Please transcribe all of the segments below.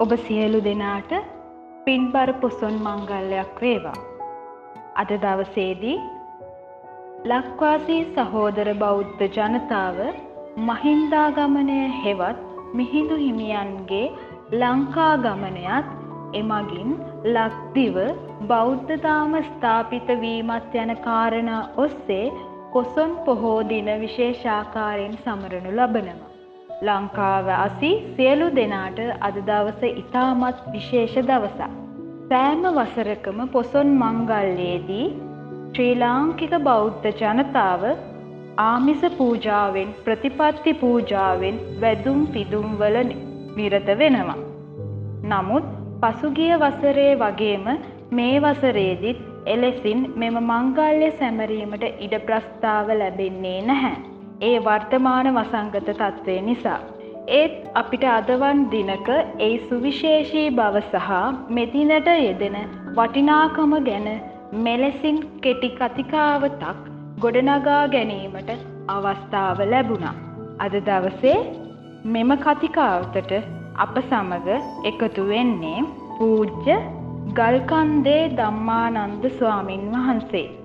ඔබ සියලු දෙනාට පින්බර පොසොන් මංගල්ලයක් වේවා. අද දවසේදී ලක්වාසී සහෝදර බෞද්ධ ජනතාව මහින්දාගමනය හෙවත් මිහිඳු හිමියන්ගේ ලංකා ගමනයත් එමගින් ලක්දිව බෞද්ධතාම ස්ථාපිත වීමත් යන කාරණා ඔස්සේ පොසොන් පොහෝ දින විශේෂාකාරයෙන් සමරනු ලබනවා. ලංකාව අසි සියලු දෙනාට අද දවස ඉතාමත් විශේෂ දවසක්. සෑම වසරකම පොසොන් මංගල්ලයේදී ශ්‍රී ලාංකික බෞද්ධ ජනතාව ආමිස පූජාවෙන් ප්‍රතිපත්ති පූජාවෙන් වැදුම් පිදුම්වල නිරත වෙනවා. නමුත් පසුගිය වසරේ වගේම මේ වසරේදිත් එලෙසින් මෙම මංගල්‍ය සැමරීමට ඉඩ ප්‍රස්ථාව ලැබෙන්නේ නැහැ. ඒ වර්තමාන වසංගත තත්ත්වය නිසා. ඒත් අපිට අදවන් දිනක ඒ සුවිශේෂී බව සහ මෙදිනට යෙදෙන වටිනාකම ගැන මෙලෙසින් කෙටි කතිකාවතක් ගොඩනගා ගැනීමට අවස්ථාව ලැබුණා. අද දවසේ මෙම කතිකාවතට අප සමග එකතු වෙන්නේ පූජ්‍ය ගල්කන්දේ දම්මානන්ද ස්වාමින් වහන්සේ.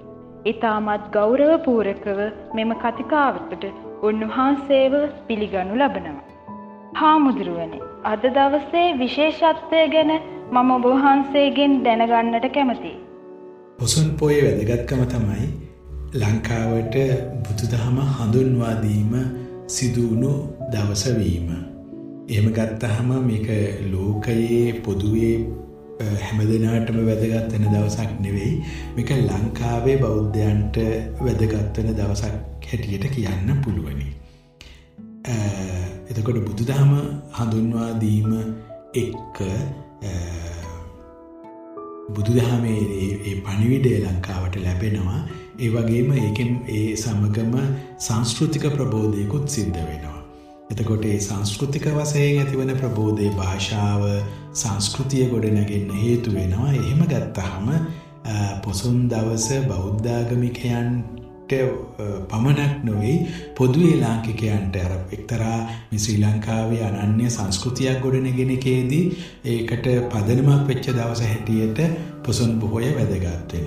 ඉතාමත් ගෞරවපූරකව මෙම කතිකාවතට උන්වහන්සේව පිළිගනු ලබනවා. හාමුදුරුවනේ අද දවසේ විශේෂත්වය ගැන මම ඔබවහන්සේගෙන් දැනගන්නට කැමතියි. පොසොන් පොය වැදගත්කම තමයි ලංකාවට බුදුදහම හඳුන්වාදීම සිදුවුණු දවසවීම. එහෙම ගත්තහම මේක ලෝකයේ පොදුවේ හැම දෙනාටම වැදගත් වෙන දවසක් නෙවෙයි මේක ලංකාවේ බෞද්ධයන්ට වැදගත් වෙන දවසක් හැටියට කියන්න පුළුවනි. එතකොට බුදුදහම හඳුන්වා දීම එක්ක බුදුදහමේ ඒ පණිවිඩය ලංකාවට ලැබෙනවා ඒ වගේම ඒකෙන් ඒ සමගම සංස්කෘතික ප්‍රබෝධයකුත් සිද්ධ වෙනවා. එතකොට ඒ සංස්කෘතික වසයෙන් ඇතිවන ප්‍රබෝධය භාෂාව සංස්කෘතිය ගොඩනැගෙන්න හේතු වෙනවා. එහෙම ගත්තහම පොසුන් දවස බෞද්ධාගමිකයන්ට පමණක් නොවෙයි පොදුවේ ලාංකිකයන්ට. අර එක්තරා ශ්‍රී ලංකාවේ අනන්‍ය සංස්කෘතියක් ගොඩනගෙනකේදී ඒකට පදනමක් වෙච්ච දවස හැටියට පොසොන් බොහෝය වැදගත්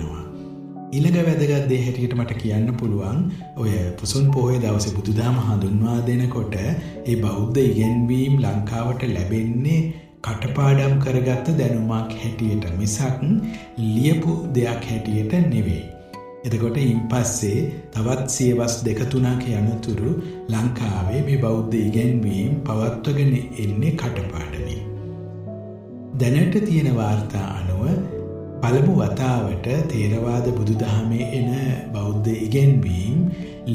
වෙනවා. ඊළඟ වැදගත් දේ හැටියට මට කියන්න පුළුවන් ඔය පුසුන් පොහොය දවසේ බුදුදහම හඳුන්වා දෙනකොට ඒ බෞද්ධ ඉගැන්වීම් ලංකාවට ලැබෙන්නේ කටපාඩම් කරගත්ත දැනුමක් හැටියට මිසක් ලියපු දෙයක් හැටියට නෙවෙයි. එතකොට ඉන් පස්සේ තවත් සියවස් දෙක තුනක් යනතුරු ලංකාවේ මේ බෞද්ධ ඉගැන්වීම් පවත්වගෙන එන්නේ කටපාඩමින්. දැනට තියෙන වාර්තා අනුව පළමු වතාවට තේරවාද බුදුදහමේ එන බෞද්ධ ඉගැන්වීම්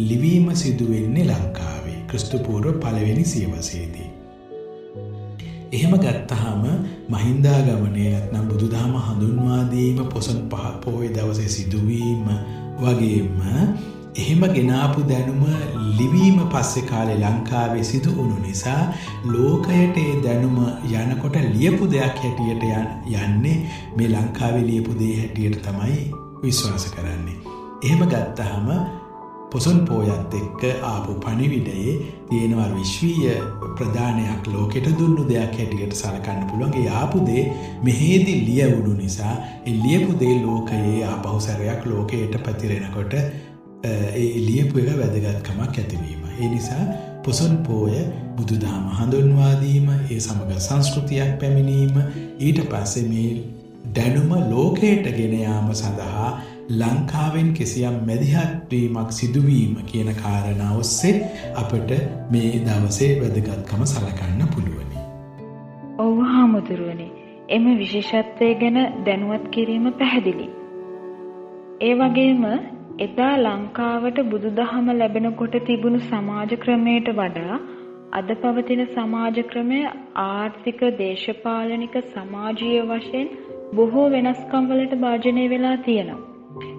ලිවීම සිදුවෙන්නේ ලංකාවේ ක්‍රිස්තුපූර්ව පළවෙනි සියවසේදී. එහෙම ගත්තහම මහින්දාගමනය නැත්නම් බුදුදහම හඳුන්වාදීම පොසන් පහ පෝය දවසේ සිදුවීම වගේම එහෙම ගෙනාපු දැනුම ලිවීම පස්සෙ කාලේ ලංකාවේ සිදු වුණු නිසා ලෝකයට ඒ දැනුම යනකොට ලියපු දෙයක් හැටියට යන්නේ මේ ලංකාවේ ලියපු දේ හැටියට තමයි විශ්වාස කරන්නේ. එහෙම ගත්තහම පොසොන් පෝයත් එක්ක ආපු පණිවිඩයේ තියෙනවා විශ්වීය ප්‍රධානයක් ලෝකෙට දුන්නු දෙයක් හැටියට සලකන්න පුළුවන්ගේ ආපු දේ මෙහේදි ලියවුණු නිසා ඒ ලියපු දේ ලෝකයේ ආපහු සැරයක් ලෝකයට පැතිරෙනකොට ඒ ලියපු එක වැදගත්කමක් ඇතිවීම. ඒ නිසා පොසොන් පෝය බුදුදහම හඳුන්වාදීම ඒ සමඟ සංස්කෘතියක් පැමිණීම ඊට පස්සේ මේ දැනුම ලෝකයට ගෙනයාම සඳහා ලංකාවෙන් කිසියම් මැදිහත්වීමක් සිදුවීම කියන කාරණා ඔස්සේ අපට මේ දවසේ වැදගත්කම සලකන්න පුළුවනි. ඔව් හාමුදුරුවනේ එම විශේෂත්වය ගැන දැනුවත් කිරීම පැහැදිලි. ඒ වගේම එදා ලංකාවට බුදුදහම ලැබෙනකොට තිබුණු සමාජ ක්‍රමයට වඩා අද පවතින සමාජ ක්‍රමය ආර්ථික දේශපාලනික සමාජීය වශයෙන් බොහෝ වෙනස්කම් වලට භාජනය වෙලා තියෙනවා.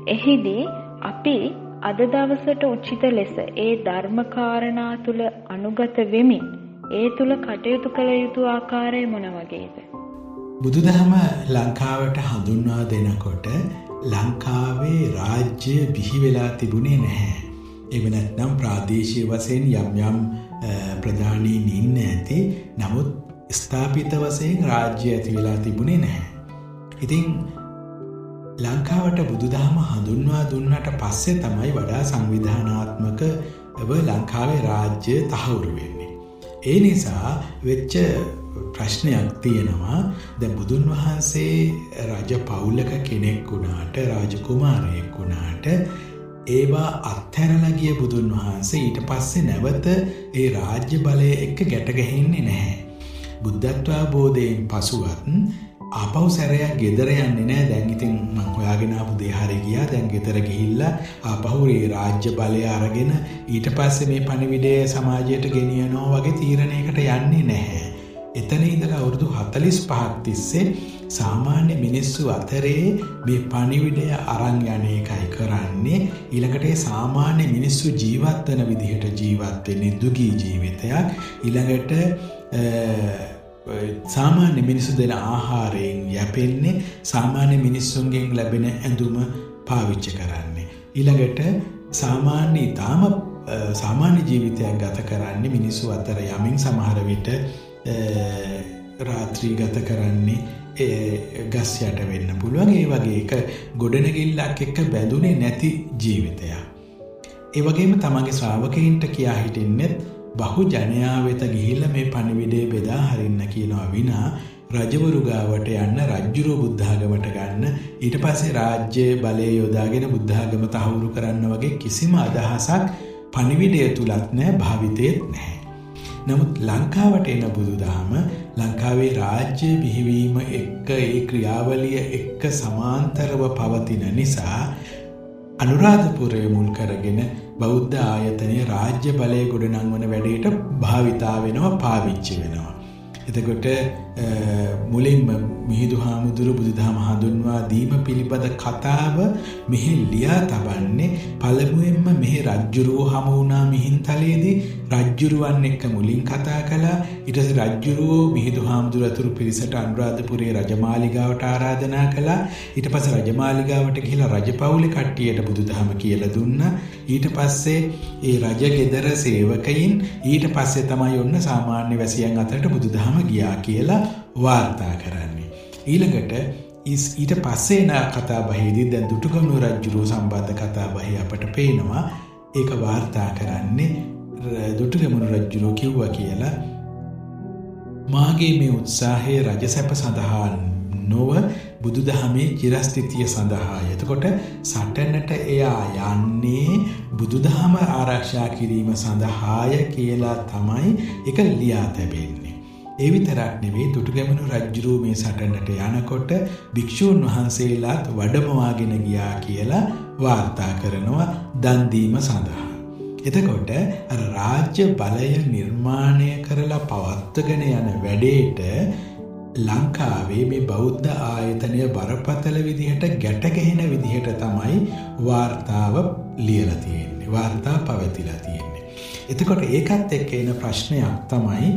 එහිදී අපි අද දවසට උචිත ලෙස ඒ ධර්මකාරණා තුල අනුගත වෙමින් ඒ තුල කටයුතු කළ යුතු ආකාරය මොන වගේද? බුදුදහම ලංකාවට හඳුන්වා දෙනකොට ලංකාවේ රාජ්‍ය බිහි වෙලා තිබුණේ නැහැ. එවනැත්නම් ප්‍රාදේශය වසයෙන් යම් යම් ප්‍රධානීන් ඉන්න ඇති නමුත් ස්ථාපිත වසයෙන් රාජ්‍ය ඇති වෙලා තිබුණේ නැහැ. ඉතින් ලංකාවට බුදුදහම හඳුන්වා දුන්නට පස්සේ තමයි වඩා සංවිධානාත්මක ලංකාවේ රාජ්‍ය තහවුරු වෙන්නේ. ඒ නිසා වෙච්ච ප්‍රශ්නයක් තියෙනවා ද බුදුන් වහන්සේ රජ පවුලක කෙනෙක් වුණාට රාජකුමාරයෙක් වුණාට ඒවා අත්හැරලගිය බුදුන් වහන්සේ ඊට පස්සේ නැවත ඒ රාජ්‍ය බලය එක්ක ගැටගහෙන්නේ නැහැ. බුද්ධත්වාබෝධයෙන් පසුවත් ආපහු සැරයක් ගෙදර යන්නේ නෑ දැන් ඉතින් මං හොයාගෙන ආපු දේ හරිය ගියා දැන් ගෙදර ගිහිල්ලා ආපහු ඒ රාජ්‍ය බලය අරගෙන ඊට පස්සේ මේ පණිවිඩය සමාජයට ගෙනියනවා වගේ තීරණයකට යන්නේ නැහැ. එතන ඉඳලා අවුරුදු 45ක් තිස්සේ සාමාන්‍ය මිනිස්සු අතරේ මේ පණිවිඩය අරන් යන එකයි කරන්නේ ඊළඟට සාමාන්‍ය මිනිස්සු ජීවත් වෙන විදිහට ජීවත් වෙන්නේ දුගී ජීවිතයක් ඊළඟට සාමාන්‍ය මිනිස්සු දෙන ආහාරයෙන් යැපෙන්නේ සාමාන්‍ය මිනිස්සුන්ගෙන් ලැබෙන ඇඳුම පාවිච්චි කරන්නේ. ඊළඟට සාමාන්‍ය ඉතාම සාමාන්‍ය ජීවිතයක් ගත කරන්නේ මිනිස්සු අතර යමින් සමහර විට රාත්‍රී ගත කරන්නේ ගස් යට වෙන්න පුළුවන් ඒ වගේ එක ගොඩනැගිල්ලක් එක්ක බැඳුනේ නැති ජීවිතයක්. ඒ වගේම තමන්ගේ ශ්‍රාවකයින්ට කියා හිටින්නෙත් බහු ජනයා වෙත ගිහිල්ලා මේ පණිවිඩය බෙදා හරින්න කියනවා විනා රජවරු ගාවට යන්න රජ්ජුරුව බුද්ධාගමට ගන්න ඊට පස්සේ රාජ්‍ය බලය යොදාගෙන බුද්ධාගම තහවුරු කරන්න වගේ කිසිම අදහසක් පණිවිඩය තුලත් නැහැ භාවිතයේත් නැහැ. නමුත් ලංකාවට එන බුදුදහම ලංකාවේ රාජ්‍ය බිහිවීම එක්ක ඒ ක්‍රියාවලිය එක්ක සමාන්තරව පවතින නිසා අනුරාධපුරය මුල් කරගෙන බෞද්ධ ආයතනය රාජ්‍ය බලය ගොඩනංවන වැඩේට භාවිතා වෙනවා පාවිච්චි වෙනවා. එතකොට මුලින්ම මිහිදු හාමුදුරු බුදුදහම හඳුන්වා දීම පිළිබඳ කතාව මෙහි ලියා තබන්නේ පළමුුවෙන්ම මෙහි රජ්ජුරුවෝ හමු වුණා මිහින්තලයේදී රජ්ජුරුවන් එක්ක මුලින් කතා කලා ඉටස රජ්ජුරුවෝ මිහිදු හාමුදුර ඇතුරු පිරිසට අනුරාධපුරේ රජමාලිගාවට ආරාධනා කළා. ඊට පස රජමාලිගාවට කියලා රජපවුලි කට්ටියට බුදුදහම කියල දුන්න. ඊට පස්සේ ඒ රජ ගෙදර සේවකයින් ඊට පස්සේ තමයි ඔන්න සාමාන්‍ය වැසියන් අතරට බුදුදහම ගියා කියලා වාර්තා කරන්නේ. ඊළඟට ඊට පස්සේන කතා බහිදී දැන් දුටුගමු රජ්ජුරුව සම්බන්ධ කතා බහි අපට පේනවා ඒක වාර්තා කරන්නේ දුටුගමුණු රජ්ජුරුව කිව්ව කියලා මාගේ මේ උත්සාහය රජසැප සඳහා නොව බුදුදහමේ චිරස්ථිතිය සඳහා එතකොට සටනට එයා යන්නේ බුදුදහම ආරක්ෂා කිරීම සඳහාය කියලා තමයි එක ලියා තැබෙන්නේ. ඒ විතරක් නෙවෙයි දුටුගැමුණු රජ්ජුරුව මේ සටනට යනකොට භික්ෂූන් වහන්සේලාත් වඩමවාගෙන ගියා කියලා වාර්තා කරනවා දන්දීම සඳහා. එතකොට රාජ්‍ය බලය නිර්මාණය කරලා පවත්වගෙන යන වැඩේට ලංකාවේ මේ බෞද්ධ ආයතනය බරපතල විදිහට ගැටගහෙන විදිහට තමයි වාර්තාව ලියල තියෙන්නේ වාර්තා පවතිලා තියෙන්නේ. එතකොට ඒකත් එක්ක එන ප්‍රශ්නයක් තමයි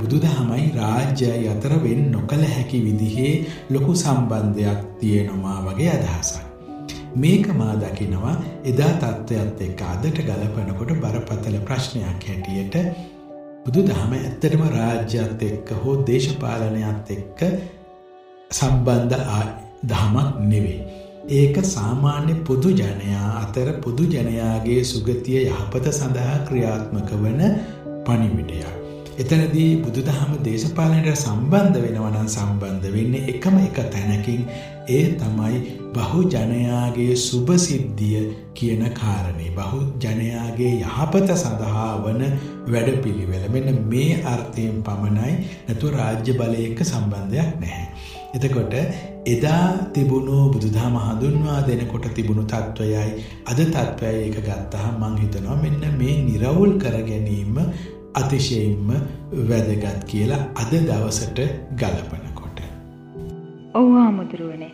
බුදුදහමයි රාජ්‍යයි අතර වෙන් නොකළ හැකි විදිහේ ලොකු සම්බන්ධයක් තියෙනවා වගේ අදහසක්. මේක මා දකිනවා එදා තත්ත්වයක්ත් එක්ක අදට ගලපනකොට බරපතල ප්‍රශ්නයක් හැටියට බුදු දහම ඇත්තටම රාජ්‍යත් එක්ක හෝ දේශපාලනයත් එක්ක සම්බන්ධ දහමක් නෙවේ. ඒක සාමාන්‍ය පොදු ජනයා අතර පොදු ජනයාගේ සුගතිය යහපත සඳහා ක්‍රියාත්මක වන පණිවිඩයක්. එතනදී බුදුදහම දේශපාලනයට සම්බන්ධ වෙනවනම් සම්බන්ධ වෙන්නේ එකම එක තැනකින් ඒ තමයි බහු ජනයාගේ සුභසිද්ධිය කියන කාරණේ බහු ජනයාගේ යහපත සඳහා වන වැඩ පිළිවෙල මෙන්න මේ අර්ථයෙන් පමණයි නැතුව රාජ්‍ය බලයක සම්බන්ධයක් නැහැ. එතකොට එදා තිබුණු බුදුදහම හඳුන්වා දෙනකොට තිබුණු තත්ත්වයයි අද තත්ත්වය එක ගත්තහම් මං හිතනවා මෙන්න මේ නිරවුල් කර ගැනීම අතිශයින්ම වැදගත් කියලා අද දවසට ගලපනකොට. ඔව් හාමුදුරුවනේ.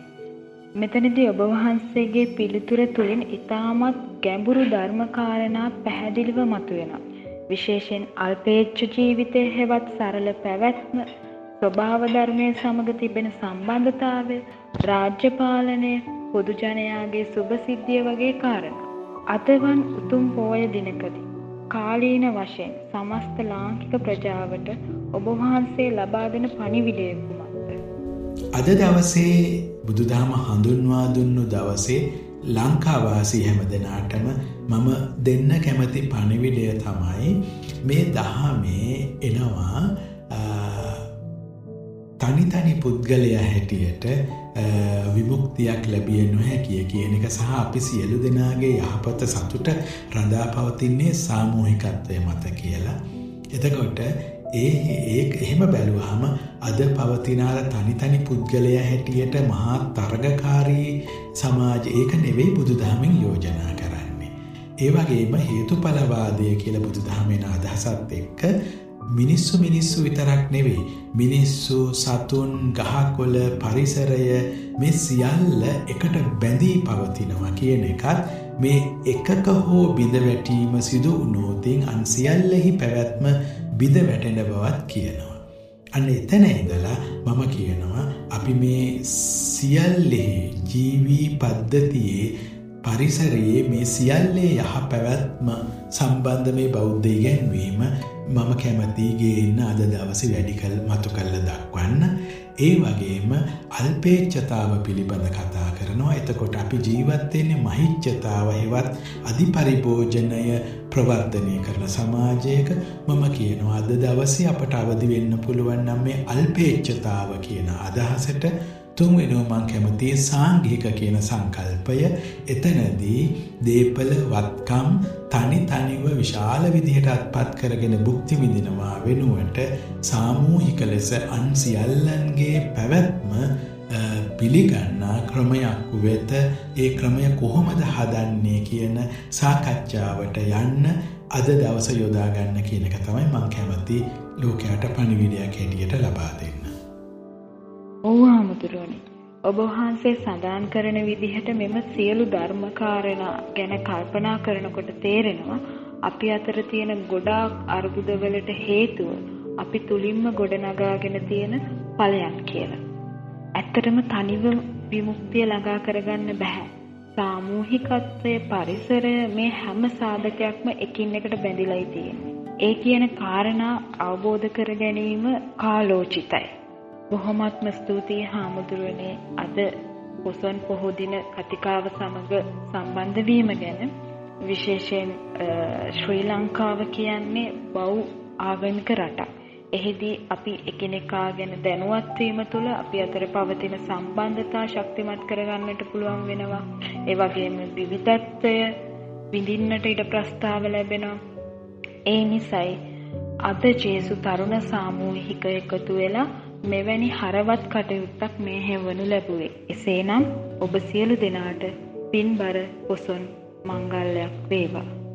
මෙතනදී ඔබ වහන්සේගේ පිළිතුර තුළින් ඊටමත් ගැඹුරු ධර්මකාරණා පැහැදිලිව මතුවෙනවා. විශේෂයෙන් අල්පේච්ඡ ජීවිතයේ හෙවත් සරල පැවැත්ම ස්වභාව ධර්මය සමග තිබෙන සම්බන්ධතාවය රාජ්‍ය පාලනය පොදු ජනයාගේ සුභ සිද්ධිය වගේ කාරණා. අදවන් උතුම් පෝය දිනකදී කාලීන වශයෙන් සමස්ත ලාංකික ප්‍රජාවට ඔබ වහන්සේ ලබා දෙන පණිවිඩය කුමක්ද? අද දවසේ බුදුදහම හඳුන්වා දුන්නු දවසේ ලංකාවාසී හැම දෙනාටම මම දෙන්න කැමති පණිවිඩය තමයි මේ දහමේ එනවා තනි තනි පුද්ගලයා හැටියට විමුක්තියක් ලැබිය නොහැකිය කියන එක සහ අපි සියලු දෙනාගේ යහපත සතුට රඳා පවතින්නේ සාමූහිකත්වය මත කියලා. එතකොට ඒ ඒ එහෙම බැලුවහම අද පවතිනාර තනි තනි පුද්ගලයා හැටියට මහා තරගකාරී සමාජ ඒක නෙවෙයි බුදුදහමින් යෝජනා කරන්නේ. ඒ වගේම හේතුඵලවාදය කියලා බුදුදහමෙන අදහසත් එක්ක මිනිස්සු මිනිස්සු විතරක් නෙවෙයි මිනිස්සු සතුන් ගහකොළ පරිසරය මේ සියල්ල එකට බැඳී පවතිනවා කියන එකත් මේ එකක හෝ බිඳ වැටීම සිදු වුණෝතින් අන් සියල්ලෙහි පැවැත්ම බිඳ වැටෙන බවත් කියනවා. අන්න එතන ඉඳලා මම කියනවා අපි මේ සියල්ලෙහි ජීවී පද්ධතියේ පරිසරයේ මේ සියල්ලේ යහ පැවැත්ම සම්බන්ධ මේ බෞද්ධ ඉගැන්වීම මම කැමතියි ගේන්න අද දවසේ වැඩි කල මතු කරලා දක්වන්න. ඒ වගේම අල්පේච්ඡතාව පිළිබඳ කතා කරනවා. එතකොට අපි ජීවත් වෙන්නේ මහිච්ඡතාව හෙවත් අධිපරිභෝජනය ප්‍රවර්ධනය කරන සමාජයක මම කියනවා අද දවසේ අපට අවදි වෙන්න පුළුවන් නම් මේ අල්පේච්ඡතාව කියන අදහසට තුන්වෙනුව මං කැමති සාංගික කියන සංකල්පය එතනදී දේපල වත්කම් තනි තනිව විශාල විදිහට අත්පත් කරගෙන බුක්ති විඳිනවා වෙනුවට සාමූහික ලෙස අන් සියල්ලන්ගේ පැවැත්ම පිළිගන්නා ක්‍රමයක් වෙත ඒ ක්‍රමය කොහොමද හදන්නේ කියන සාකච්ඡාවට යන්න අද දවස යොදාගන්න කියන එක තමයි මං කැමති ලෝකයට පණිවිඩයක් හැටියට ලබා දෙන්න. ඔව් හාමුදුරුවනේ. ඔබ වහන්සේ සඳහන් කරන විදිහට මෙම සියලු ධර්මකාරණා ගැන කල්පනා කරනකොට තේරෙනවා අපි අතර තියෙන ගොඩාක් අර්බුදවලට හේතුව අපි තුලින්ම ගොඩනගාගෙන තියෙන ඵලයක් කියලා. ඇත්තටම තනිව විමුක්තිය ළඟා කරගන්න බෑ. සාමූහිකත්වයේ පරිසරය මේ හැම සාධකයක්ම එකින් එකට බැඳිලායි තියෙන්නේ. ඒ කියන කාරණා අවබෝධ කර ගැනීම කාලෝචිතයි. බොහොමත්ම ස්තුතියි හාමුදුරනේ අද පොසොන් පොහෝ දින කතිකාව සමග සම්බන්ධ වීම ගැන විශේෂයෙන් ශ්‍රී ලංකාව කියන්නේ බහු ආගමික රටක්. එහිදී අපි එකිනෙකා ගැන දැනුවත් වීම තුළ අපි අතර පවතින සම්බන්ධතා ශක්තිමත් කරගන්නට පුළුවන් වෙනවා. ඒ වගේම විවිධත්වය විඳින්නට ඉඩ ප්‍රස්තාව ලැබෙනවා. ඒ නිසයි අද ජේසු තරුණ සාමූහික එකතු වෙලා මෙවැනි හරවත් කටයුත්තක් මේ හැවනු ලැබුවේ. එසේනම් ඔබ සියලු දෙනාට පින්බර පොසොන් මංගල්‍යයක් වේවා.